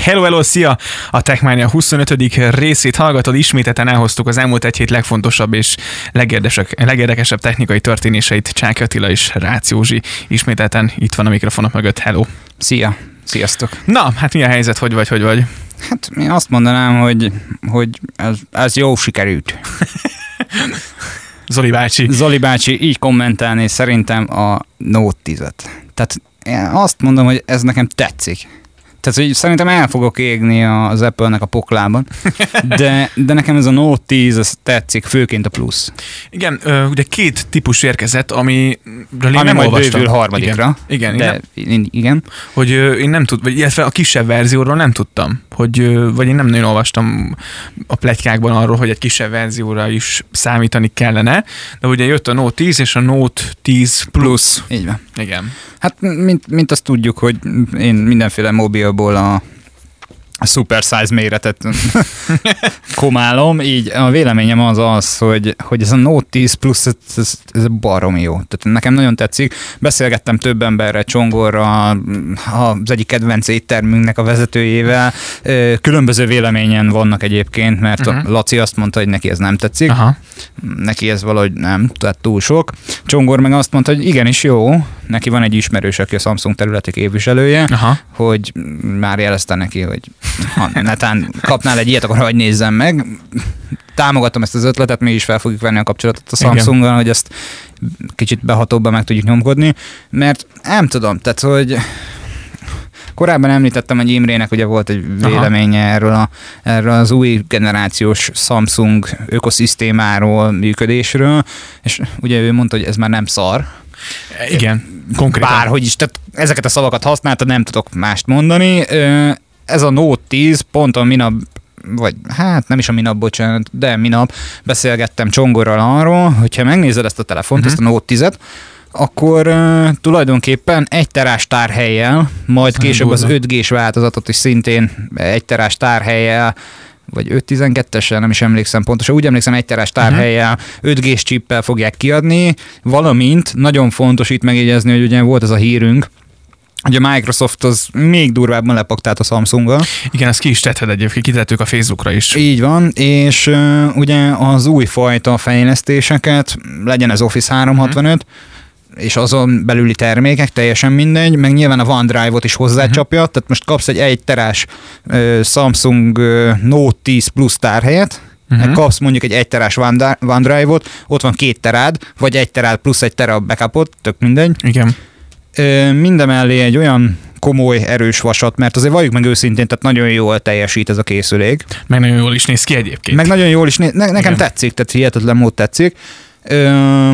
Hello, hello, szia! A Techmania 25. részét hallgatod, isméteten elhoztuk az elmúlt egy hét legfontosabb és legérdekesebb technikai történéseit Csák Attila és Rácz Józsi. Ismételten itt van a mikrofonok mögött. Hello! Szia! Sziasztok! Na, hát mi a helyzet? Hogy vagy, hogy vagy? Hát én azt mondanám, hogy, hogy ez, ez jó sikerült. Zoli bácsi. Zoli bácsi így kommentálni szerintem a Note 10-et. Tehát én azt mondom, hogy ez nekem tetszik. Tehát, hogy szerintem el fogok égni az Apple-nek a poklában, de, de nekem ez a Note 10 ez tetszik, főként a plusz. Igen, ugye két típus érkezett, ami ami nem majd olvastam. bővül harmadikra. Igen, igen. De, igen. igen. Hogy én nem tud, vagy illetve a kisebb verzióról nem tudtam, hogy, vagy én nem nagyon olvastam a pletykákban arról, hogy egy kisebb verzióra is számítani kellene, de ugye jött a Note 10 és a Note 10 Plus. Plus. Így van. Igen. Hát, mint, mint azt tudjuk, hogy én mindenféle mobilból a a super size méretet komálom, így a véleményem az az, hogy, hogy ez a Note 10 Plus, ez, ez, ez baromi jó. Tehát nekem nagyon tetszik. Beszélgettem több emberrel, Csongorra, az egyik kedvenc éttermünknek a vezetőjével. Különböző véleményen vannak egyébként, mert uh-huh. a mhm. Laci azt mondta, hogy neki ez nem tetszik. Aha. Neki ez valahogy nem, tehát túl sok. Csongor meg azt mondta, hogy igenis jó, neki van egy ismerős, aki a Samsung területi képviselője, Aha. hogy már jelezte neki, hogy ha netán kapnál egy ilyet, akkor hogy nézzem meg. Támogatom ezt az ötletet, mi is fel fogjuk venni a kapcsolatot a Samsunggal, hogy ezt kicsit behatóbban meg tudjuk nyomkodni, mert nem tudom, tehát hogy Korábban említettem, hogy Imrének ugye volt egy véleménye erről, a, erről az új generációs Samsung ökoszisztémáról, működésről, és ugye ő mondta, hogy ez már nem szar, igen, konkrétan. Bárhogy is, tehát ezeket a szavakat használta, nem tudok mást mondani. Ez a Note 10 pont a minap vagy hát nem is a minap, bocsánat, de minap beszélgettem Csongorral arról, hogyha megnézed ezt a telefont, uh-huh. ezt a Note 10-et, akkor uh, tulajdonképpen egy terás tárhelyjel, majd később az 5G-s változatot is szintén egy terás tárhelyjel vagy 512-essel, nem is emlékszem pontosan, úgy emlékszem egy terás tárhelyel, uh-huh. 5G-s csippel fogják kiadni, valamint nagyon fontos itt megjegyezni, hogy ugye volt ez a hírünk, hogy a Microsoft az még durvábban lepaktált a Samsunggal. Igen, ezt ki is tetted egyébként, kitettük a Facebookra is. Így van, és uh, ugye az új fajta fejlesztéseket, legyen ez Office 365, uh-huh és azon belüli termékek, teljesen mindegy, meg nyilván a OneDrive-ot is hozzácsapja, uh-huh. tehát most kapsz egy 1 terás uh, Samsung uh, Note 10 Plus tárhelyet, uh-huh. kapsz mondjuk egy 1 terás OneDrive-ot, ott van két terád, vagy egy terád plusz egy tera backupot, tök mindegy. Igen. Uh, mindemellé egy olyan komoly, erős vasat, mert azért valljuk meg őszintén, tehát nagyon jól teljesít ez a készülék. Meg nagyon jól is néz ki egyébként. Meg nagyon jól is néz, ne, nekem Igen. tetszik, tehát hihetetlen mód tetszik. Ö,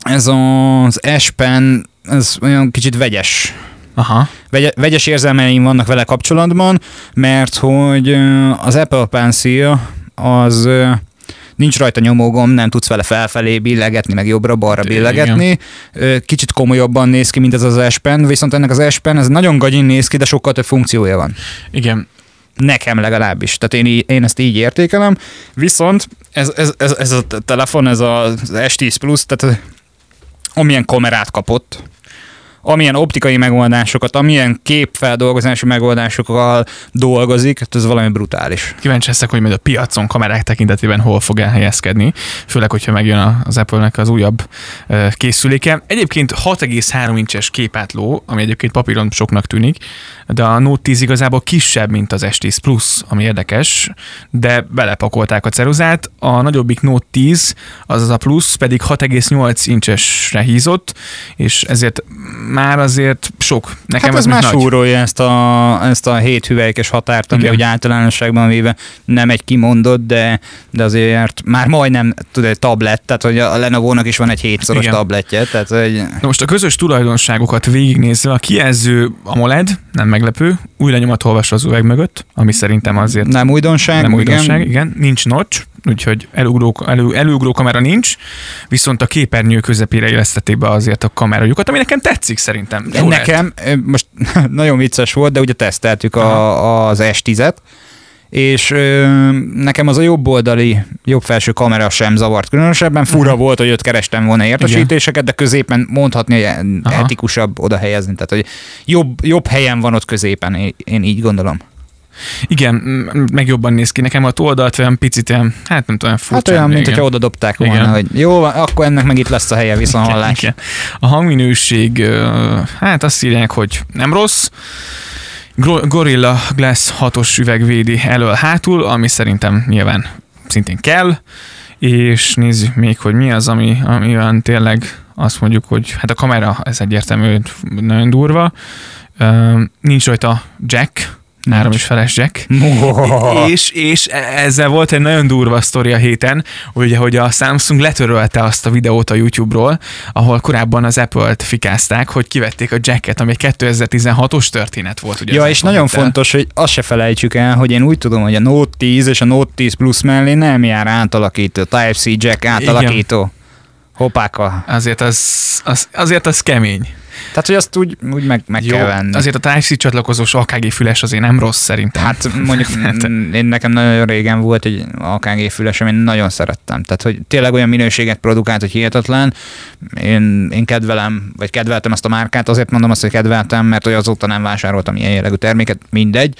ez az S Pen, ez olyan kicsit vegyes. Aha. Vegy, vegyes érzelmeim vannak vele kapcsolatban, mert hogy az Apple Pencil az nincs rajta nyomógom, nem tudsz vele felfelé billegetni, meg jobbra-balra billegetni. Igen. Kicsit komolyabban néz ki, mint ez az S Pen, viszont ennek az S Pen, ez nagyon gagyin néz ki, de sokkal több funkciója van. Igen. Nekem legalábbis. Tehát én, én ezt így értékelem. Viszont ez, ez, ez, ez a telefon, ez az S10 Plus, tehát amilyen kamerát kapott, amilyen optikai megoldásokat, amilyen képfeldolgozási megoldásokkal dolgozik, hát ez valami brutális. Kíváncsi leszek, hogy majd a piacon kamerák tekintetében hol fog elhelyezkedni, főleg, hogyha megjön az Apple-nek az újabb készüléke. Egyébként 6,3 incses képátló, ami egyébként papíron soknak tűnik, de a Note 10 igazából kisebb, mint az S10 Plus, ami érdekes, de belepakolták a ceruzát. A nagyobbik Note 10, azaz a Plus pedig 6,8 incsesre hízott, és ezért már azért sok. Nekem hát ez, ez már súrolja ezt a, ezt a hét hüvelykes határt, ami ugye általánosságban véve nem egy kimondott, de, de azért már majdnem tud egy tablet, tehát hogy a Lenovo-nak is van egy hétszoros Igen. tabletje. Tehát, hogy... Na most a közös tulajdonságokat végignézve, a kijelző AMOLED, nem meglepő, új olvas az üveg mögött, ami szerintem azért... Nem újdonság, nem újdonság, igen. igen. Nincs notch, úgyhogy elugró, elő, előugró kamera nincs, viszont a képernyő közepére illesztették be azért a kamerajukat, ami nekem tetszik szerintem. Jó nekem, lehet. most nagyon vicces volt, de ugye teszteltük a, az S10-et, és ö, nekem az a jobb oldali, jobb felső kamera sem zavart különösebben. Fura volt, hogy ott kerestem volna értesítéseket, de középen mondhatni, hogy etikusabb oda helyezni. Tehát, hogy jobb, jobb helyen van ott középen, én így gondolom. Igen, meg jobban néz ki. Nekem a oldalt olyan picit olyan, hát nem tudom, furcsa. Hát olyan, mint igen. hogyha oda dobták volna, Igen. hogy jó, akkor ennek meg itt lesz a helye viszont hallás. Igen. A hangminőség, hát azt írják, hogy nem rossz. Gorilla Glass 6-os üveg védi elől hátul, ami szerintem nyilván szintén kell, és nézzük még, hogy mi az, ami, ami olyan tényleg azt mondjuk, hogy hát a kamera, ez egyértelmű, nagyon durva. Nincs rajta jack, három és feles jack. És, és ezzel volt egy nagyon durva sztori a héten, ugye, hogy a Samsung letörölte azt a videót a YouTube-ról, ahol korábban az Apple-t fikázták, hogy kivették a jacket, ami egy 2016-os történet volt. Ugye Ja, és nagyon héttel. fontos, hogy azt se felejtsük el, hogy én úgy tudom, hogy a Note 10 és a Note 10 Plus mellé nem jár átalakító, Type-C jack átalakító. Hoppáka. Azért az, az, azért az kemény. Tehát, hogy azt úgy, úgy meg, meg Jó, kell venni. azért a Type-C csatlakozós AKG füles azért nem rossz szerintem. Hát mondjuk mm, én nekem nagyon régen volt egy AKG fülesem, én nagyon szerettem. Tehát, hogy tényleg olyan minőséget produkált, hogy hihetetlen. Én, én kedvelem, vagy kedveltem ezt a márkát, azért mondom azt, hogy kedveltem, mert hogy azóta nem vásároltam ilyen jellegű terméket, mindegy.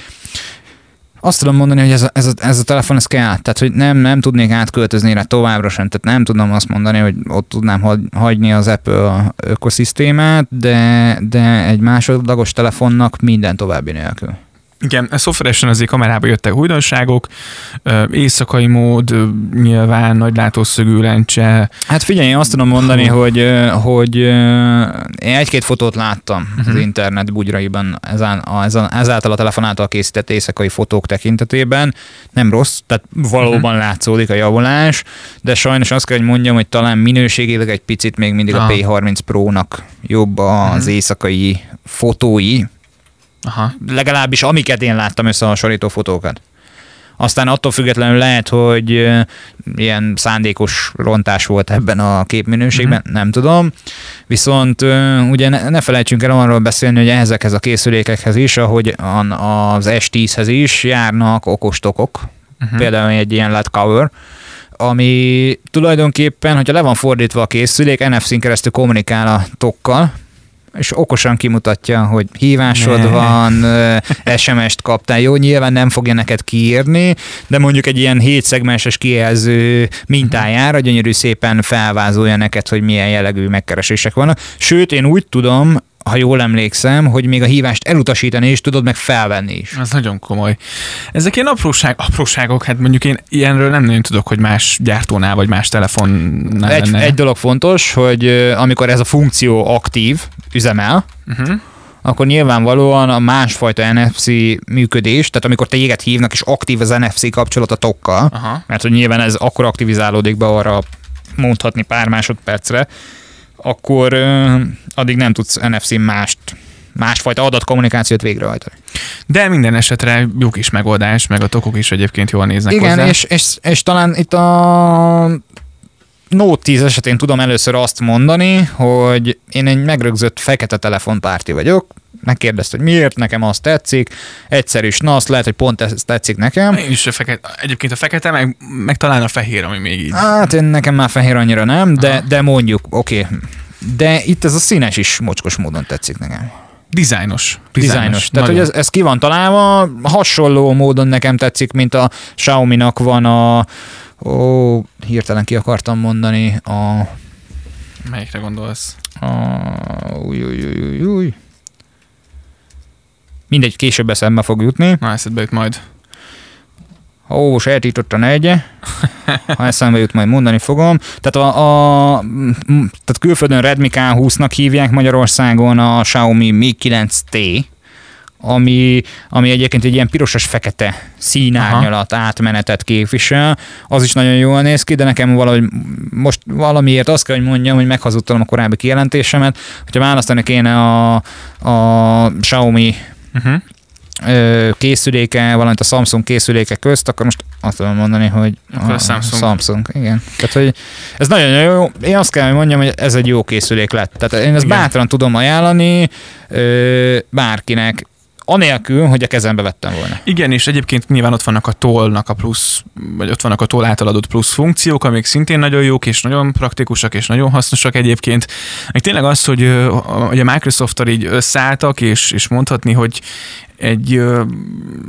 Azt tudom mondani, hogy ez a, ez a, ez a telefon, ez kell. Tehát, hogy nem, nem tudnék átköltözni rá továbbra sem. Tehát nem tudom azt mondani, hogy ott tudnám hagy, hagyni az Apple ökoszisztémát, de, de egy másodlagos telefonnak minden további nélkül. Igen, szoftveresen azért kamerába jöttek újdonságok, éjszakai mód, nyilván nagy látószögű lencse, Hát figyelj, én azt tudom mondani, hogy, hogy én egy-két fotót láttam uh-huh. az Mhm. internet bugyraiban ezán, a, ezán, ezáltal a telefon által készített éjszakai fotók tekintetében. Nem rossz, tehát valóban uh-huh. látszódik a javulás, de sajnos azt kell, hogy mondjam, hogy talán minőségileg egy picit még mindig a Ah. P30 Pro-nak jobb az Mhm. éjszakai fotói, Aha. legalábbis amiket én láttam összehasonlító fotókat. Aztán attól függetlenül lehet, hogy ilyen szándékos rontás volt ebben a képminőségben, Mhm. mm-hmm. nem tudom. Viszont ugye ne, ne felejtsünk el arról beszélni, hogy ezekhez a készülékekhez is, ahogy az S10-hez is járnak okostokok, Uh-huh. mm. például egy ilyen LED cover, ami tulajdonképpen, hogyha le van fordítva a készülék, NFC-n keresztül kommunikál a tokkal, és okosan kimutatja, hogy hívásod Ne. van, SMS-t kaptál. Jó, nyilván nem fogja neked kiírni, de mondjuk egy ilyen hétszegmenses kijelző mintájára gyönyörű szépen felvázolja neked, hogy milyen jellegű megkeresések vannak. Sőt, én úgy tudom, ha jól emlékszem, hogy még a hívást elutasítani is tudod, meg felvenni is. Az nagyon komoly. Ezek ilyen apróság, apróságok, hát mondjuk én ilyenről nem nagyon tudok, hogy más gyártónál vagy más telefonnál Egy, lenne. egy dolog fontos, hogy amikor ez a funkció aktív, üzemel, Uh-huh. akkor nyilvánvalóan a másfajta NFC működés, tehát amikor téged hívnak, és aktív az NFC kapcsolat a tokkal, Aha. mert hogy nyilván ez akkor aktivizálódik be arra mondhatni pár másodpercre, akkor addig nem tudsz NFC mást, másfajta adatkommunikációt végrehajtani. De minden esetre jó kis megoldás, meg a tokok is egyébként jól néznek Igen, hozzá. és, és, és talán itt a Note 10 esetén tudom először azt mondani, hogy én egy megrögzött fekete telefonpárti vagyok, megkérdezte, hogy miért, nekem az tetszik, egyszerű na azt lehet, hogy pont ez tetszik nekem. Én is a fekete, egyébként a fekete, meg, meg talán a fehér, ami még így. Hát én nekem már fehér annyira nem, de, Aha. de mondjuk, oké. Okay. De itt ez a színes is mocskos módon tetszik nekem. Dizájnos. Dizájnos. Tehát, Nagyon. hogy ez, ez ki van találva, hasonló módon nekem tetszik, mint a Xiaomi-nak van a ó, hirtelen ki akartam mondani, a, Melyikre gondolsz? a új, új, új, új, új. Mindegy, később eszembe fog jutni. Na, eszedbe jut majd. Ó, eltított a negye. Ha eszembe jut, majd mondani fogom. Tehát, a, a, tehát külföldön Redmi K20-nak hívják Magyarországon a Xiaomi Mi 9T, ami, ami egyébként egy ilyen pirosas fekete színárnyalat átmenetet képvisel. Az is nagyon jól néz ki, de nekem valahogy most valamiért azt kell, hogy mondjam, hogy meghazudtalom a korábbi kijelentésemet, hogyha választani kéne a, a Xiaomi Uh-huh. készüléke, valamint a Samsung készüléke közt, akkor most azt tudom mondani, hogy Akkor a Samsung. Samsung, igen. Tehát, hogy ez nagyon jó. Én azt kell, hogy mondjam, hogy ez egy jó készülék lett. Tehát én ezt Igen. bátran tudom ajánlani ö, bárkinek, anélkül, hogy a kezembe vettem volna. Igen, és egyébként nyilván ott vannak a tollnak a plusz, vagy ott vannak a toll által adott plusz funkciók, amik szintén nagyon jók, és nagyon praktikusak, és nagyon hasznosak egyébként. Még tényleg az, hogy, hogy a Microsoft-tal így összeálltak, és, és mondhatni, hogy egy,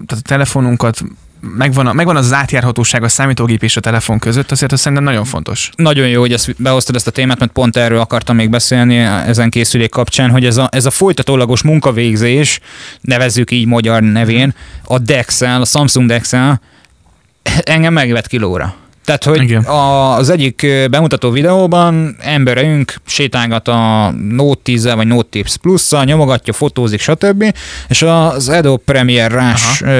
tehát a telefonunkat megvan, a, megvan az átjárhatóság a számítógép és a telefon között, azért azt szerintem nagyon fontos. Nagyon jó, hogy ezt behoztad ezt a témát, mert pont erről akartam még beszélni ezen készülék kapcsán, hogy ez a, ez a folytatólagos munkavégzés, nevezzük így magyar nevén, a Dexel, a Samsung Dexel, engem megvett kilóra. Tehát, hogy Igen. az egyik bemutató videóban emberünk sétálgat a Note 10 vagy Note 10 plus nyomogatja, fotózik, stb. És az Adobe Premiere Rush Aha.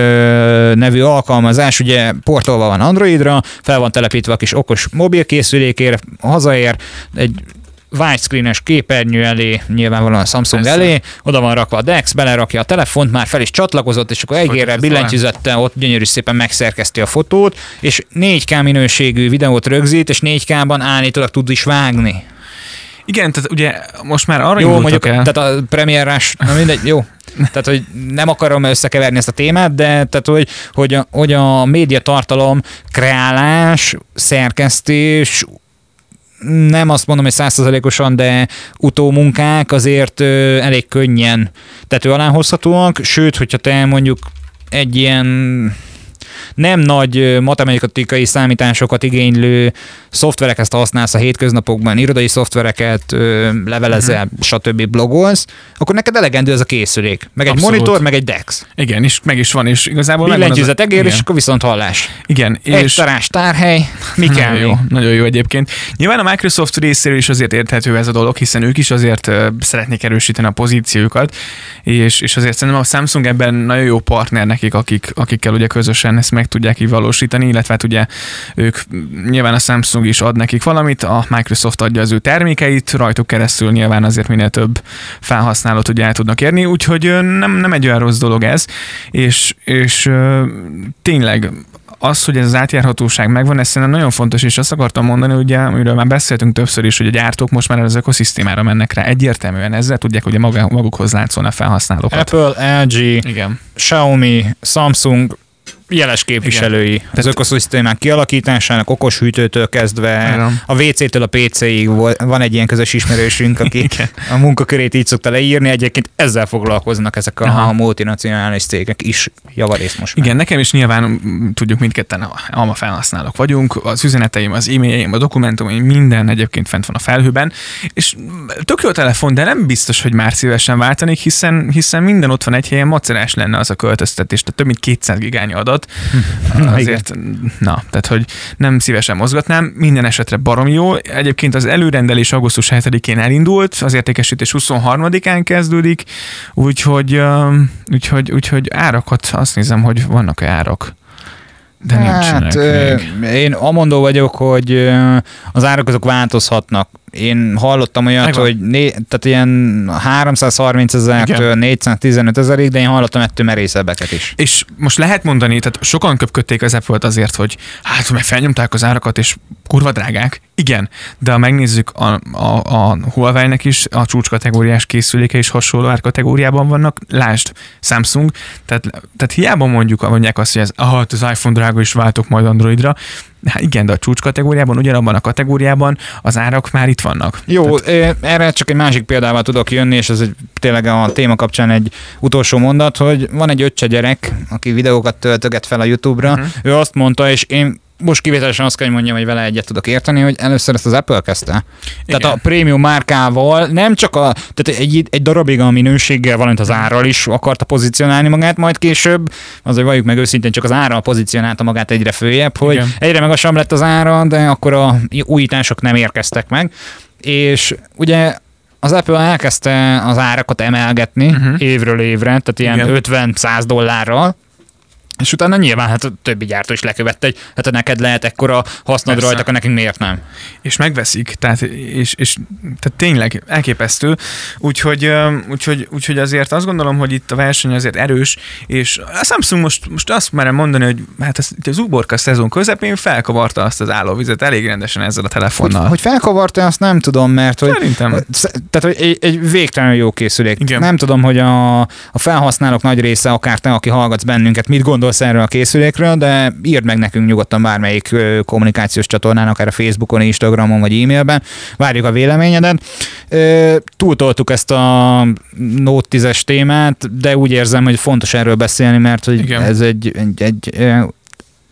nevű alkalmazás ugye portolva van Androidra, fel van telepítve a kis okos mobilkészülékére, hazaér, egy widescreenes képernyő elé, nyilvánvalóan a Samsung Persze. elé, oda van rakva a DeX, belerakja a telefont, már fel is csatlakozott, és akkor egérrel billentyűzettel ott gyönyörű szépen megszerkeszti a fotót, és 4K minőségű videót rögzít, és 4K-ban állítólag tud is vágni. Igen, tehát ugye most már arra Jó, mondjuk, el. tehát a Premiere Rush, na mindegy, jó. Tehát, hogy nem akarom összekeverni ezt a témát, de tehát, hogy, hogy, a, hogy a média tartalom kreálás, szerkesztés, nem azt mondom, hogy százszerzalékosan, de utómunkák azért elég könnyen tető alá hozhatóak, sőt, hogyha te mondjuk egy ilyen nem nagy matematikai számításokat igénylő szoftvereket használsz a hétköznapokban, irodai szoftvereket, levelezel, uh-huh. stb. blogolsz, akkor neked elegendő ez a készülék. Meg egy Abszolút. monitor, meg egy DeX. Igen, és meg is van, és igazából Billentyűzet egér, és akkor viszont hallás. Igen. Egy és... tarás tárhely, mi kell nagyon jó, nagyon jó egyébként. Nyilván a Microsoft részéről is azért érthető ez a dolog, hiszen ők is azért szeretnék erősíteni a pozíciójukat, és, és azért szerintem a Samsung ebben nagyon jó partner nekik, akik, akikkel ugye közösen ezt meg tudják így valósítani, illetve hát ugye ők nyilván a Samsung is ad nekik valamit, a Microsoft adja az ő termékeit, rajtuk keresztül nyilván azért minél több felhasználót ugye el tudnak érni, úgyhogy nem, nem egy olyan rossz dolog ez, és, és tényleg az, hogy ez az átjárhatóság megvan, ez szerintem nagyon fontos, és azt akartam mondani, ugye, amiről már beszéltünk többször is, hogy a gyártók most már az ökoszisztémára mennek rá. Egyértelműen ezzel tudják ugye magukhoz látszolni a felhasználókat. Apple, LG, Igen. Xiaomi, Samsung, jeles képviselői Igen. az ökoszisztémák kialakításának, okos hűtőtől kezdve, Igen. a WC-től a PC-ig van egy ilyen közös ismerősünk, aki Igen. a munkakörét így szokta leírni, egyébként ezzel foglalkoznak ezek a, Aha. a multinacionális cégek is javarészt most már. Igen, nekem is nyilván tudjuk mindketten alma felhasználók vagyunk, az üzeneteim, az e-mailjeim, a dokumentumaim, minden egyébként fent van a felhőben, és tök jó a telefon, de nem biztos, hogy már szívesen váltanék, hiszen, hiszen minden ott van egy helyen, macerás lenne az a költöztetés, tehát több mint 200 gigányi adat, dolgot. Azért, na, tehát hogy nem szívesen mozgatnám. Minden esetre barom jó. Egyébként az előrendelés augusztus 7-én elindult, az értékesítés 23-án kezdődik, úgyhogy, úgyhogy, úgyhogy árakat azt nézem, hogy vannak-e árak. De hát, még. Én amondó vagyok, hogy az árak azok változhatnak én hallottam olyat, Megvan. hogy né, tehát ilyen 330 ezertől 415 ezerig, de én hallottam ettől merészebbeket is. És most lehet mondani, tehát sokan köpködték az apple azért, hogy hát, mert felnyomták az árakat, és kurva drágák. Igen, de ha megnézzük a, a, a Huawei-nek is, a csúcskategóriás készüléke is hasonló árkategóriában vannak, lásd, Samsung, tehát, tehát hiába mondjuk, mondják azt, hogy ez, ah, az iPhone drága is váltok majd Androidra, Hát igen, de a csúcs kategóriában, ugyanabban a kategóriában az árak már itt vannak. Jó, Tehát... erre csak egy másik példával tudok jönni, és ez egy, tényleg a téma kapcsán egy utolsó mondat, hogy van egy öccse gyerek, aki videókat töltöget fel a YouTube-ra, uh-huh. ő azt mondta, és én most kivételesen azt kell, hogy mondjam, hogy vele egyet tudok érteni, hogy először ezt az Apple kezdte. Igen. Tehát a prémium márkával nem csak a, tehát egy, egy darabig a minőséggel, valamint az árral is akarta pozícionálni magát, majd később, azért valljuk meg őszintén, csak az árral pozícionálta magát egyre följebb, hogy Igen. egyre magasabb lett az ára, de akkor a újítások nem érkeztek meg. És ugye az Apple elkezdte az árakat emelgetni uh-huh. évről évre, tehát ilyen Igen. 50-100 dollárral, És utána nyilván hát a többi gyártó is lekövette, hogy hát ha neked lehet ekkora hasznod Persze. rajta, akkor nekünk miért nem? és megveszik, tehát, és, és tehát tényleg elképesztő, úgyhogy, úgyhogy, úgyhogy azért azt gondolom, hogy itt a verseny azért erős, és a Samsung most, most azt merem mondani, hogy hát az, itt az uborka szezon közepén felkavarta azt az állóvizet elég rendesen ezzel a telefonnal. Hogy, hogy felkavarta, azt nem tudom, mert hogy Szerintem. Sz- Tehát, hogy egy, egy végtelenül jó készülék. Igen. Nem tudom, hogy a, a felhasználók nagy része, akár te, aki hallgatsz bennünket, mit gondolsz erről a készülékről, de írd meg nekünk nyugodtan bármelyik kommunikációs csatornán, akár a Facebookon, Instagramon vagy e-mailben. Várjuk a véleményedet. Túltoltuk ezt a Note 10-es témát, de úgy érzem, hogy fontos erről beszélni, mert hogy Igen. ez egy, egy, egy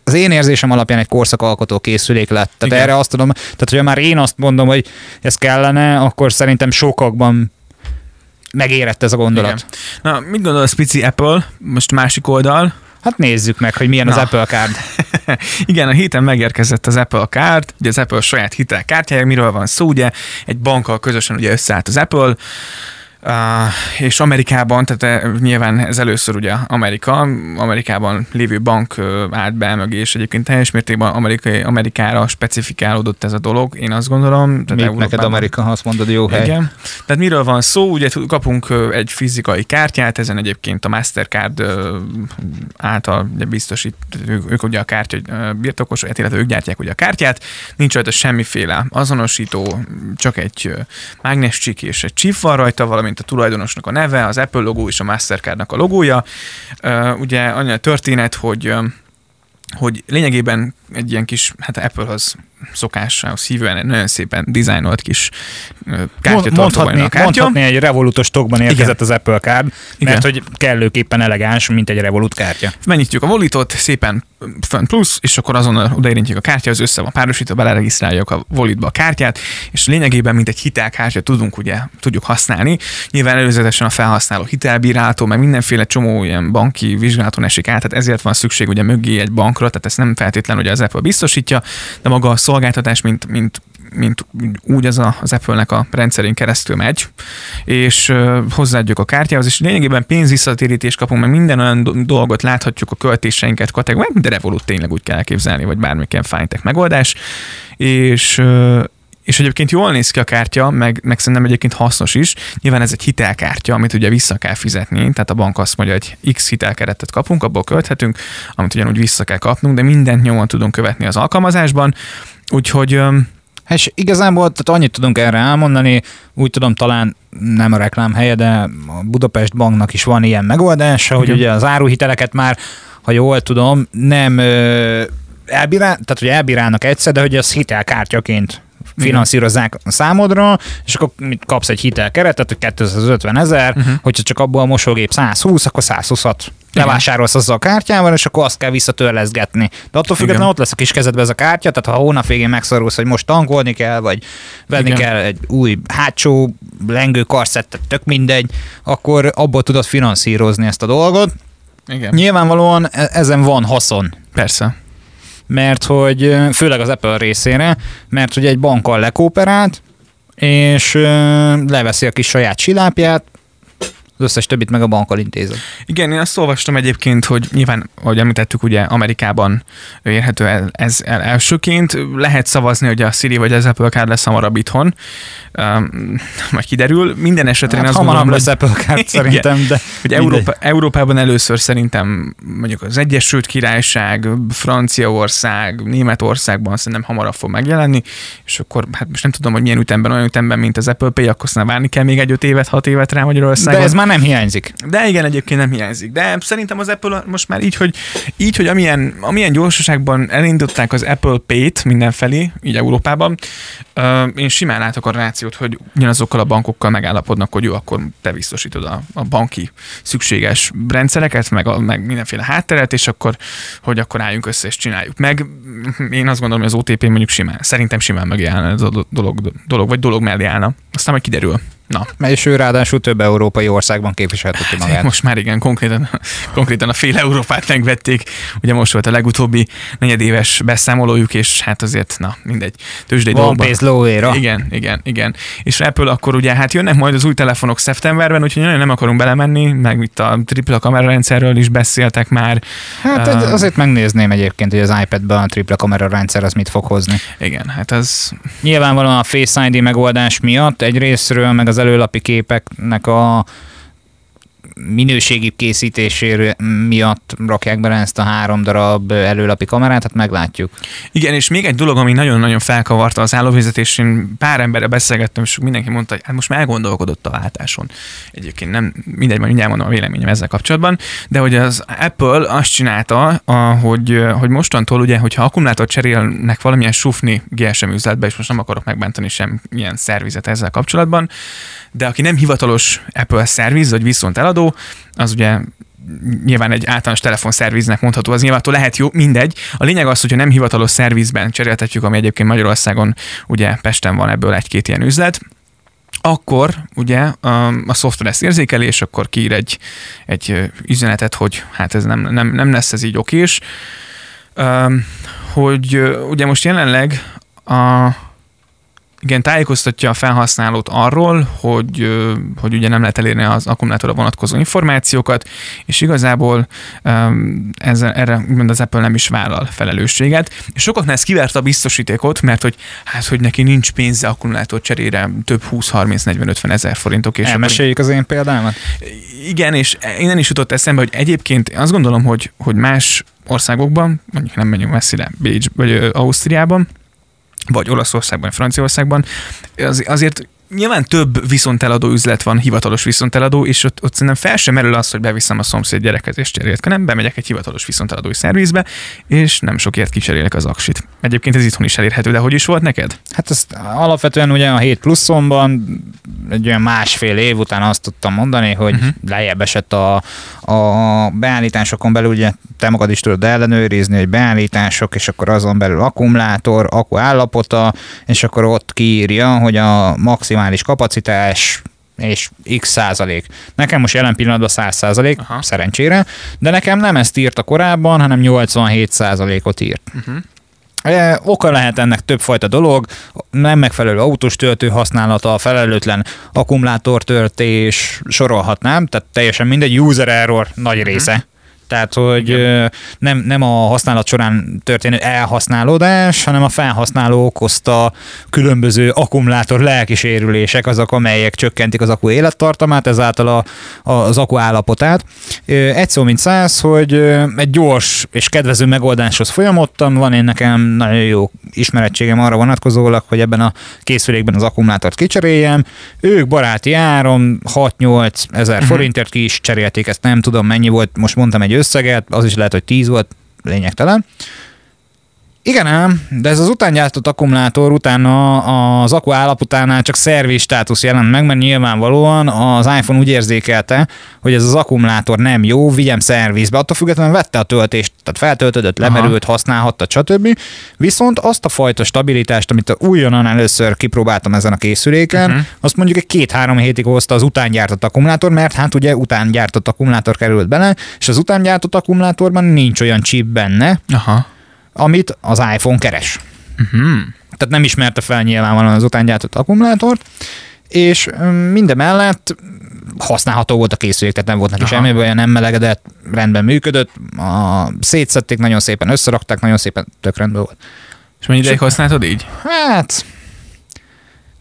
az én érzésem alapján egy korszakalkotó készülék lett. Tehát Igen. erre azt tudom, tehát hogyha már én azt mondom, hogy ez kellene, akkor szerintem sokakban megérett ez a gondolat. Igen. Na, mit gondolsz, pici Apple, most másik oldal? Hát nézzük meg, hogy milyen az Na. Apple Card. Igen, a héten megérkezett az Apple Card, ugye az Apple saját hitelkártyája, miről van szó, ugye egy bankkal közösen ugye összeállt az Apple, Uh, és Amerikában, tehát eh, nyilván ez először ugye Amerika, Amerikában lévő bank állt be mögé, és egyébként teljes mértékben amerikai, Amerikára specifikálódott ez a dolog, én azt gondolom. Tehát Még neked Amerika, ha azt mondod, jó hely. igen. Tehát miről van szó? Ugye kapunk egy fizikai kártyát, ezen egyébként a Mastercard által ugye biztosít, ők, ők ugye a kártya ö, birtokosok, illetve ők gyártják ugye a kártyát, nincs rajta semmiféle azonosító, csak egy mágnescsik és egy chip van rajta, valamint a tulajdonosnak a neve, az Apple logó és a Mastercardnak a logója. Ugye annyi a történet, hogy hogy lényegében egy ilyen kis, hát Apple-hoz szokásához hívően nagyon szépen dizájnolt kis van mondhatni, a kártya. mondhatni egy revolutos tokban érkezett Igen. az Apple Card, Igen. mert hogy kellőképpen elegáns, mint egy Revolut kártya. Megnyitjuk a volitot, szépen fönn plusz, és akkor azonnal odaérintjük a kártya, az össze van párosítva, beleregisztráljuk a volitba a kártyát, és lényegében, mint egy hitelkártya tudunk ugye, tudjuk használni. Nyilván előzetesen a felhasználó hitelbíráltó, meg mindenféle csomó ilyen banki vizsgálaton esik át, tehát ezért van szükség ugye mögé egy bankra, tehát ezt nem feltétlenül ugye az Apple biztosítja, de maga a szolgáltatás, mint, mint mint úgy az a, az Apple-nek a rendszerén keresztül megy, és hozzáadjuk a kártyához, és lényegében pénzvisszatérítést kapunk, meg minden olyan do- dolgot láthatjuk a költéseinket kategóriában, a Revolut tényleg úgy kell elképzelni, vagy bármilyen fintech megoldás, és és egyébként jól néz ki a kártya, meg, meg szerintem egyébként hasznos is. Nyilván ez egy hitelkártya, amit ugye vissza kell fizetni, tehát a bank azt mondja, hogy X hitelkeretet kapunk, abból költhetünk, amit ugyanúgy vissza kell kapnunk, de mindent nyomon tudunk követni az alkalmazásban. Úgyhogy És igazából tehát annyit tudunk erre elmondani, úgy tudom, talán nem a reklám helye, de a Budapest Banknak is van ilyen megoldása, hogy ugye az áruhiteleket már, ha jól tudom, nem elbírál, tehát hogy elbírálnak egyszer, de hogy az hitelkártyaként finanszírozzák a számodra, és akkor kapsz egy hitelkeretet, hogy 250 ezer, uh-huh. hogyha csak abból a mosógép 120, akkor 120-at levásárolsz azzal a kártyával, és akkor azt kell visszatörleszgetni. De attól függetlenül ott lesz a kis kezedben ez a kártya, tehát ha hónap végén megszorulsz, hogy most tankolni kell, vagy venni Igen. kell egy új hátsó lengő karszettet, tök mindegy, akkor abból tudod finanszírozni ezt a dolgot. igen, Nyilvánvalóan e- ezen van haszon persze. Mert hogy főleg az Apple részére, mert hogy egy bankkal lekooperált, és leveszi a kis saját silápját, az összes többit meg a bankkal intézett. Igen, én azt olvastam egyébként, hogy nyilván, ahogy említettük, ugye Amerikában érhető el, ez el elsőként. Lehet szavazni, hogy a Siri vagy az Apple Card lesz hamarabb itthon. Um, majd kiderül. Minden esetre én Hát azt hamarabb gondolom, lesz Apple Card Igen. szerintem, de hogy. Európa, Európában először szerintem mondjuk az Egyesült Királyság, Franciaország, Németországban szerintem hamarabb fog megjelenni, és akkor hát most nem tudom, hogy milyen ütemben, olyan ütemben, mint az Apple Pay, akkor aztán várni kell még egy öt évet, hat évet rá de Magyarországon. ez már nem hiányzik. De igen, egyébként nem hiányzik. De szerintem az Apple most már így, hogy, így, hogy amilyen, amilyen gyorsaságban elindították az Apple Pay-t mindenfelé, így Európában, uh, én simán látok a rációt, hogy ugyanazokkal a bankokkal megállapodnak, hogy jó, akkor te biztosítod a, a banki szükséges rendszereket, meg, a, meg mindenféle hátteret, és akkor, hogy akkor álljunk össze és csináljuk meg. Én azt gondolom, hogy az OTP mondjuk simán, szerintem simán mögé állna ez a do- dolog, dolog vagy dolog mellé állna. Aztán majd kiderül. Na. És ő ráadásul több európai országban képviselteti magát. Hát, most már igen, konkrétan, konkrétan a fél Európát megvették. Ugye most volt a legutóbbi negyedéves beszámolójuk, és hát azért, na, mindegy. Tőzsdei Van pénz lóvéra. Igen, igen, igen. És Apple akkor ugye hát jönnek majd az új telefonok szeptemberben, úgyhogy nagyon nem akarunk belemenni, meg itt a tripla kamerarendszerről is beszéltek már. Hát um, azért megnézném egyébként, hogy az iPad-ben a tripla kamera rendszer az mit fog hozni. Igen, hát az Nyilvánvalóan a Face ID megoldás miatt egy részről, meg az előlapi képeknek a minőségi készítésére miatt rakják bele ezt a három darab előlapi kamerát, hát meglátjuk. Igen, és még egy dolog, ami nagyon-nagyon felkavarta az állóvizet, és én pár emberre beszélgettem, és mindenki mondta, hogy hát most már elgondolkodott a váltáson. Egyébként nem, mindegy, majd mindjárt mondom a véleményem ezzel kapcsolatban, de hogy az Apple azt csinálta, hogy, hogy mostantól ugye, hogyha akkumulátor cserélnek valamilyen sufni GSM üzletbe, és most nem akarok megbántani sem ilyen szervizet ezzel kapcsolatban, de aki nem hivatalos Apple szerviz, vagy viszont eladó, az ugye nyilván egy általános telefonszerviznek mondható, az nyilván lehet jó, mindegy. A lényeg az, hogyha nem hivatalos szervizben cseréltetjük, ami egyébként Magyarországon, ugye Pesten van ebből egy-két ilyen üzlet, akkor ugye a, a szoftver ezt érzékeli, és akkor kiír egy, egy üzenetet, hogy hát ez nem, nem, nem lesz ez így okés. Um, hogy ugye most jelenleg a, igen, tájékoztatja a felhasználót arról, hogy, hogy ugye nem lehet elérni az akkumulátorra vonatkozó információkat, és igazából ezzel, erre úgymond az Apple nem is vállal felelősséget. És sokaknál ez kivert a biztosítékot, mert hogy hát, hogy neki nincs pénze akkumulátor cserére több 20-30-40-50 ezer forintok. És Elmeséljük az én példámat? Igen, és innen is jutott eszembe, hogy egyébként azt gondolom, hogy, hogy más országokban, mondjuk nem menjünk messzire, Bécs vagy Ausztriában, vagy Olaszországban, Franciaországban, az, azért nyilván több viszonteladó üzlet van, hivatalos viszonteladó, és ott, ott szerintem fel sem merül az, hogy beviszem a szomszéd gyereket és cserélt, hanem bemegyek egy hivatalos viszonteladói szervizbe, és nem sokért kicserélek az aksit. Egyébként ez itthon is elérhető, de hogy is volt neked? Hát ezt alapvetően ugye a 7 pluszomban egy olyan másfél év után azt tudtam mondani, hogy uh-huh. lejjebb esett a, a beállításokon belül, ugye te magad is tudod ellenőrizni, hogy beállítások, és akkor azon belül akkumulátor, akku állapota, és akkor ott kiírja, hogy a maximális kapacitás és x százalék. Nekem most jelen pillanatban 100 százalék, szerencsére, de nekem nem ezt írta korábban, hanem 87 százalékot írt. Uh-huh. E, oka lehet ennek többfajta dolog, nem megfelelő autós töltő használata, felelőtlen akkumulátortöltés, sorolhatnám, tehát teljesen mindegy, user error nagy része. Tehát, hogy nem, nem a használat során történő elhasználódás, hanem a felhasználó okozta különböző akkumulátor lelki sérülések azok, amelyek csökkentik az akku élettartamát, ezáltal a, a, az akku állapotát. Egy szó mint száz, hogy egy gyors és kedvező megoldáshoz folyamodtam, van én nekem nagyon jó ismerettségem arra vonatkozólag, hogy ebben a készülékben az akkumulátort kicseréljem. Ők baráti áron 6-8 ezer uh-huh. forintért ki is cserélték, ezt nem tudom mennyi volt, most mondtam egy összeget, az is lehet, hogy 10 volt, lényegtelen. Igen ám, de ez az utángyártott akkumulátor utána az akku állapotánál csak szerviz státusz jelent meg, mert nyilvánvalóan az iPhone úgy érzékelte, hogy ez az akkumulátor nem jó, vigyem szervizbe. Attól függetlenül vette a töltést, tehát feltöltődött, lemerült, Aha. használhatta, stb. Viszont azt a fajta stabilitást, amit újonnan először kipróbáltam ezen a készüléken, uh-huh. azt mondjuk egy két-három hétig hozta az utángyártott akkumulátor, mert hát ugye utángyártott akkumulátor került bele, és az utángyártott akkumulátorban nincs olyan chip benne, Aha amit az iPhone keres. Uh-huh. Tehát nem ismerte fel nyilvánvalóan az utángyártott akkumulátort, és mindemellett használható volt a készülék, tehát nem volt neki Aha. semmi baj, nem melegedett, rendben működött, a, szétszették, nagyon szépen összerakták, nagyon szépen tök rendben volt. És mennyi ideig használtad így? Hát,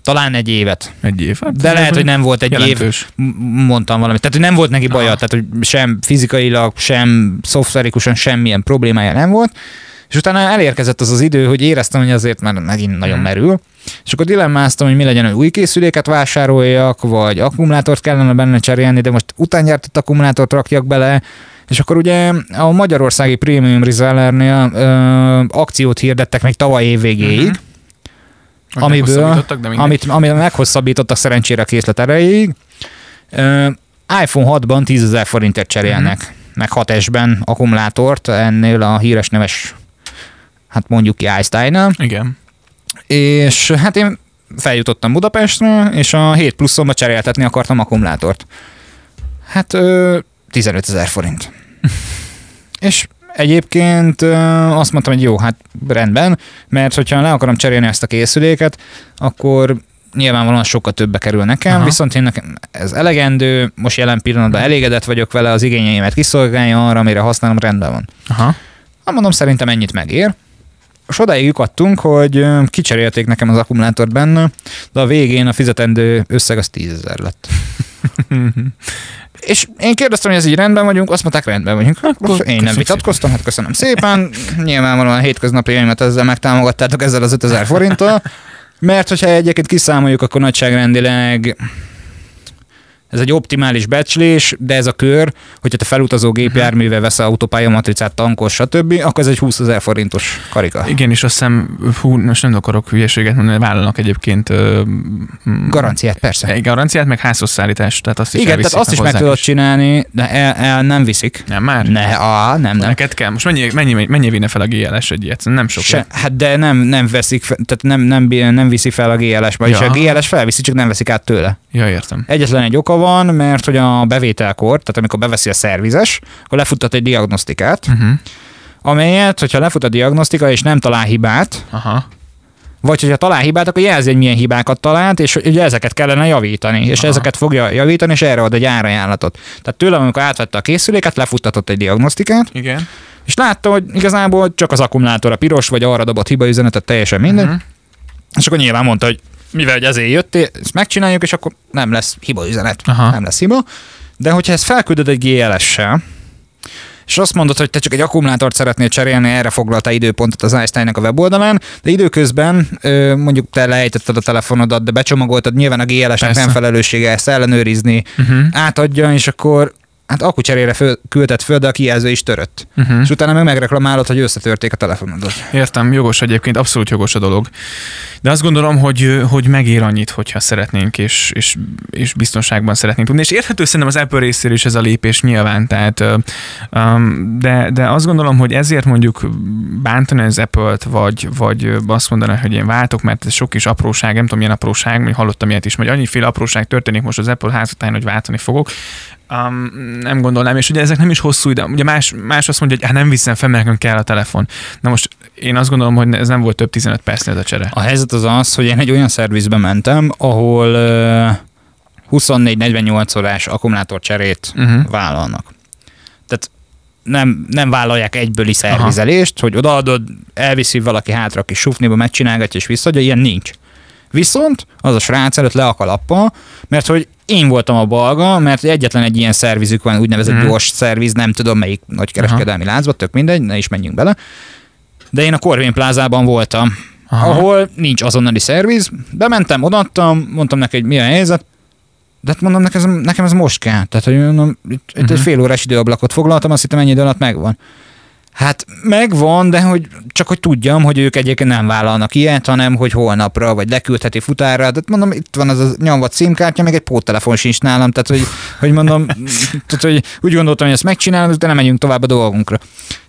talán egy évet. Egy év? Hát De lehet, hogy nem volt egy jelentős. év, mondtam valamit. Tehát, hogy nem volt neki baja, tehát, hogy sem fizikailag, sem szoftverikusan semmilyen problémája nem volt. És utána elérkezett az az idő, hogy éreztem, hogy azért már megint nagyon mhm. merül. És akkor dilemmáztam, hogy mi legyen, hogy új készüléket vásároljak, vagy akkumulátort kellene benne cserélni, de most utángyártott akkumulátort rakjak bele, és akkor ugye a magyarországi Premium Resellernél ö, akciót hirdettek még tavaly év végéig, uh-huh. amiből, amit, amit meghosszabbítottak szerencsére a készlet erejéig. Ö, iPhone 6-ban 10 ezer forintért cserélnek, uh-huh. meg 6S-ben akkumulátort ennél a híres neves hát mondjuk ki Einstein-nal. Igen. És hát én feljutottam Budapestre, és a 7 pluszomba cseréltetni akartam akkumulátort. Hát ö, 15 ezer forint. és egyébként azt mondtam, hogy jó, hát rendben, mert hogyha le akarom cserélni ezt a készüléket, akkor nyilvánvalóan sokkal többbe kerül nekem, Aha. viszont én nekem ez elegendő, most jelen pillanatban elégedett vagyok vele, az igényeimet kiszolgálja arra, amire használom, rendben van. Aha. Hát mondom, szerintem ennyit megér. És odáig jutottunk, hogy kicserélték nekem az akkumulátort benne, de a végén a fizetendő összeg az 10 ezer lett. És én kérdeztem, hogy ez így rendben vagyunk, azt mondták, rendben vagyunk. Akkor én nem vitatkoztam, hát köszönöm szépen. Nyilvánvalóan a hétköznapjaimat ezzel megtámogattátok ezzel az 5000 forinttal. Mert hogyha egyébként kiszámoljuk, akkor nagyságrendileg ez egy optimális becslés, de ez a kör, hogyha te felutazó gépjárművel vesz autópálya matricát, tankos, stb., akkor ez egy 20 ezer forintos karika. Igen, és azt hiszem, hú, most nem akarok hülyeséget mondani, vállalnak egyébként... Ö, garanciát, persze. Egy garanciát, meg házhoz szállítás, tehát azt is Igen, tehát azt is meg tudod csinálni, de el, el, nem viszik. Nem már? Ne, á, nem, nem. Neked kell. Most mennyi, mennyi, mennyi vinne fel a GLS egy ilyet? Nem sok. Se, hát de nem, nem veszik, tehát nem, nem, nem viszi fel a GLS, vagyis ja. a GLS felviszi, csak nem veszik át tőle. Ja, értem. Egyetlen egy oka van, mert hogy a bevételkor, tehát amikor beveszi a szervizes, akkor lefuttat egy diagnosztikát, uh-huh. amelyet, hogyha lefut a diagnosztika és nem talál hibát, Aha. vagy hogyha talál hibát, akkor jelzi, hogy milyen hibákat talált, és ugye ezeket kellene javítani, és Aha. ezeket fogja javítani, és erre ad egy árajánlatot. Tehát tőlem, amikor átvette a készüléket, lefuttatott egy diagnosztikát, Igen. és látta, hogy igazából csak az akkumulátor a piros, vagy arra dobott hibaüzenetet, teljesen minden. Uh-huh. És akkor nyilván mondta, hogy mivel hogy ezért jöttél, ezt megcsináljuk, és akkor nem lesz hiba üzenet, Aha. nem lesz hiba. De hogyha ezt felküldöd egy GLS-sel, és azt mondod, hogy te csak egy akkumulátort szeretnél cserélni, erre foglalta időpontot az Einsteinnek a weboldalán, de időközben mondjuk te lejtetted a telefonodat, de becsomagoltad, nyilván a GLS-nek nem felelőssége ezt ellenőrizni, uh-huh. átadja, és akkor hát akkucserére föl, küldett föl, de a kijelző is törött. Uh-huh. És utána meg megreklamálod, hogy összetörték a telefonodat. Értem, jogos egyébként, abszolút jogos a dolog. De azt gondolom, hogy, hogy megér annyit, hogyha szeretnénk, és, és, és biztonságban szeretnénk tudni. És érthető szerintem az Apple részéről is ez a lépés nyilván, tehát, de, de azt gondolom, hogy ezért mondjuk bántani az Apple-t, vagy, vagy azt mondani, hogy én váltok, mert ez sok kis apróság, nem tudom, milyen apróság, hogy hallottam ilyet is, hogy annyiféle apróság történik most az Apple házatáján, hogy váltani fogok. Um, nem gondolnám, és ugye ezek nem is hosszú ide. Ugye más, más azt mondja, hogy hát nem viszem fel, mert nekem kell a telefon. Na most én azt gondolom, hogy ez nem volt több 15 percnél ez a csere. A helyzet az az, hogy én egy olyan szervizbe mentem, ahol uh, 24-48 órás akkumulátorcserét uh-huh. vállalnak. Tehát nem, nem vállalják egybőli szervizelést, Aha. hogy odaadod, elviszi valaki hátra a kis sufniba, megcsinálgatja és visszaadja, ilyen nincs. Viszont az a srác előtt le a kalappa, mert hogy én voltam a balga, mert egyetlen egy ilyen szervizük van, úgynevezett mm. gyors szerviz, nem tudom melyik nagy kereskedelmi láncban, tök mindegy, ne is menjünk bele. De én a Corvin plázában voltam, Aha. ahol nincs azonnali szerviz. Bementem, odaadtam, mondtam neki, hogy mi a helyzet, de hát mondom, nekem ez, nekem ez most kell. Tehát, hogy mondom, itt, uh-huh. egy mhm. fél órás időablakot foglaltam, azt hittem ennyi idő alatt megvan. Hát megvan, de hogy csak hogy tudjam, hogy ők egyébként nem vállalnak ilyet, hanem hogy holnapra, vagy leküldheti futárra. Tehát mondom, itt van az a nyomvat címkártya, még egy póttelefon sincs nálam, tehát hogy, hogy mondom, tehát, hogy úgy gondoltam, hogy ezt megcsinálom, de nem megyünk tovább a dolgunkra.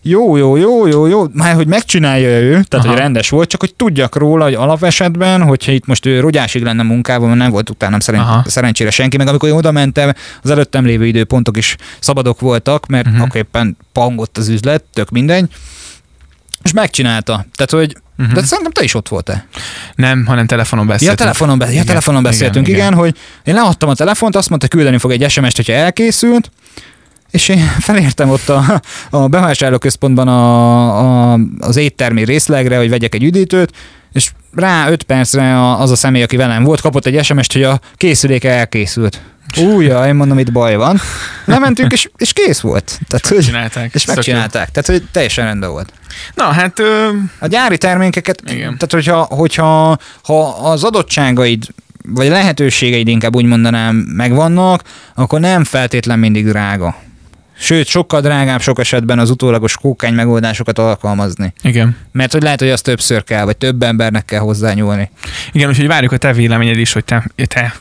Jó, jó, jó, jó, jó, már hogy megcsinálja ő, tehát Aha. hogy rendes volt, csak hogy tudjak róla, hogy alapesetben, hogyha itt most ő rogyásig lenne munkában, mert nem volt utána szerint, szerencsére senki, meg amikor én oda mentem, az előttem lévő időpontok is szabadok voltak, mert uh-huh. akkor éppen pangott az üzlet, tök mindegy, és megcsinálta. Tehát, hogy Uh-huh. De szerintem te is ott voltál. Nem, hanem telefonon beszéltünk. Ja, telefonon, be- ja, telefonon beszéltünk, igen, igen, igen, hogy én leadtam a telefont, azt mondta, küldeni fog egy SMS-t, hogyha elkészült, és én felértem ott a, a bevásárlóközpontban a, a, az éttermi részlegre, hogy vegyek egy üdítőt, és rá öt percre az a személy, aki velem volt, kapott egy SMS-t, hogy a készüléke elkészült. Újja, én mondom, itt baj van. Lementünk, és, és kész volt. Tehát, és megcsinálták. És megcsinálták. Tehát, hogy teljesen rendben volt. Na, hát... Ö... A gyári termékeket, igen. tehát hogyha, hogyha ha az adottságaid vagy lehetőségeid inkább úgy mondanám megvannak, akkor nem feltétlen mindig drága Sőt, sokkal drágább sok esetben az utólagos kókány megoldásokat alkalmazni. Igen. Mert hogy lehet, hogy az többször kell, vagy több embernek kell hozzányúlni. Igen, úgyhogy várjuk a te véleményed is, hogy te, te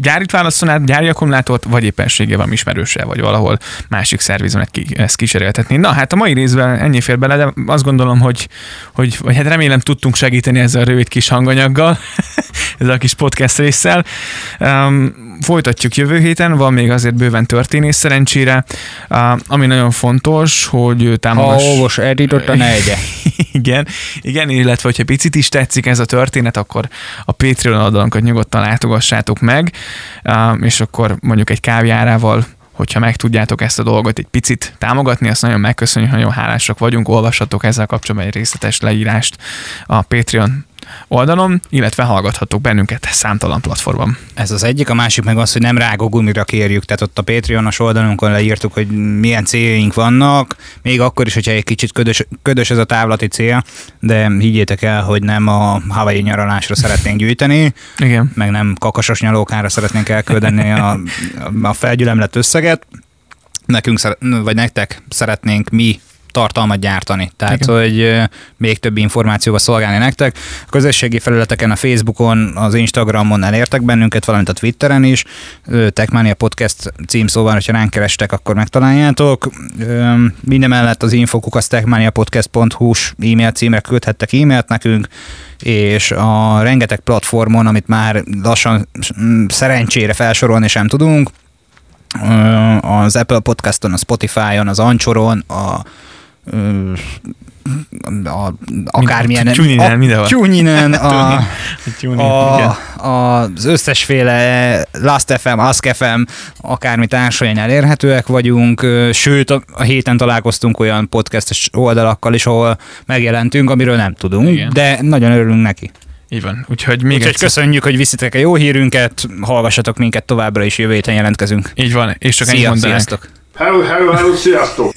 gyárit válaszolnád, gyári akkumulátort, vagy éppenséggel van ismerőse, vagy valahol másik szervizon ezt kíséreltetni. Na hát a mai részben ennyi fér bele, de azt gondolom, hogy, hogy vagy hát remélem tudtunk segíteni ezzel a rövid kis hanganyaggal, ezzel a kis podcast résszel. Um, folytatjuk jövő héten, van még azért bőven történés szerencsére, ami nagyon fontos, hogy támogass... Ha olvos editot, a ne egye. igen, igen, illetve hogyha picit is tetszik ez a történet, akkor a Patreon oldalunkat nyugodtan látogassátok meg, és akkor mondjuk egy kávéjárával hogyha meg tudjátok ezt a dolgot egy picit támogatni, azt nagyon megköszönjük, nagyon hálásak vagyunk, olvashatok ezzel kapcsolatban egy részletes leírást a Patreon oldalon, illetve hallgathatok bennünket számtalan platformon. Ez az egyik, a másik meg az, hogy nem rágógumira kérjük, tehát ott a Patreonos oldalunkon leírtuk, hogy milyen céljaink vannak, még akkor is, hogyha egy kicsit ködös, ködös ez a távlati cél, de higgyétek el, hogy nem a Hawaii nyaralásra szeretnénk gyűjteni, Igen. meg nem kakasos nyalókára szeretnénk elküldeni a, a felgyülemlett összeget, nekünk, vagy nektek szeretnénk mi tartalmat gyártani. Tehát, Igen. hogy még több információval szolgálni nektek. A közösségi felületeken, a Facebookon, az Instagramon elértek bennünket, valamint a Twitteren is. Techmania Podcast címszóval, hogyha ránk kerestek, akkor megtaláljátok. Minden mellett az infokukat techmaniapodcast.hu-s e-mail címre küldhettek e-mailt nekünk, és a rengeteg platformon, amit már lassan szerencsére felsorolni sem tudunk, az Apple Podcaston, a Spotify-on, az Anchoron, a a, akármilyen... Tuninen, mindenhol. Tuninen, a, a, a, az összesféle Last FM, Ask FM, akármi társain elérhetőek vagyunk, sőt a, a héten találkoztunk olyan podcastes oldalakkal is, ahol megjelentünk, amiről nem tudunk, Igen. de nagyon örülünk neki. Így van. Úgyhogy még Úgyhogy egyszer... köszönjük, hogy viszitek a jó hírünket, hallgassatok minket továbbra is, jövő héten jelentkezünk. Így van, és csak Szia, ennyit mondanák. Sziasztok! Hello, hello, hello, sziasztok!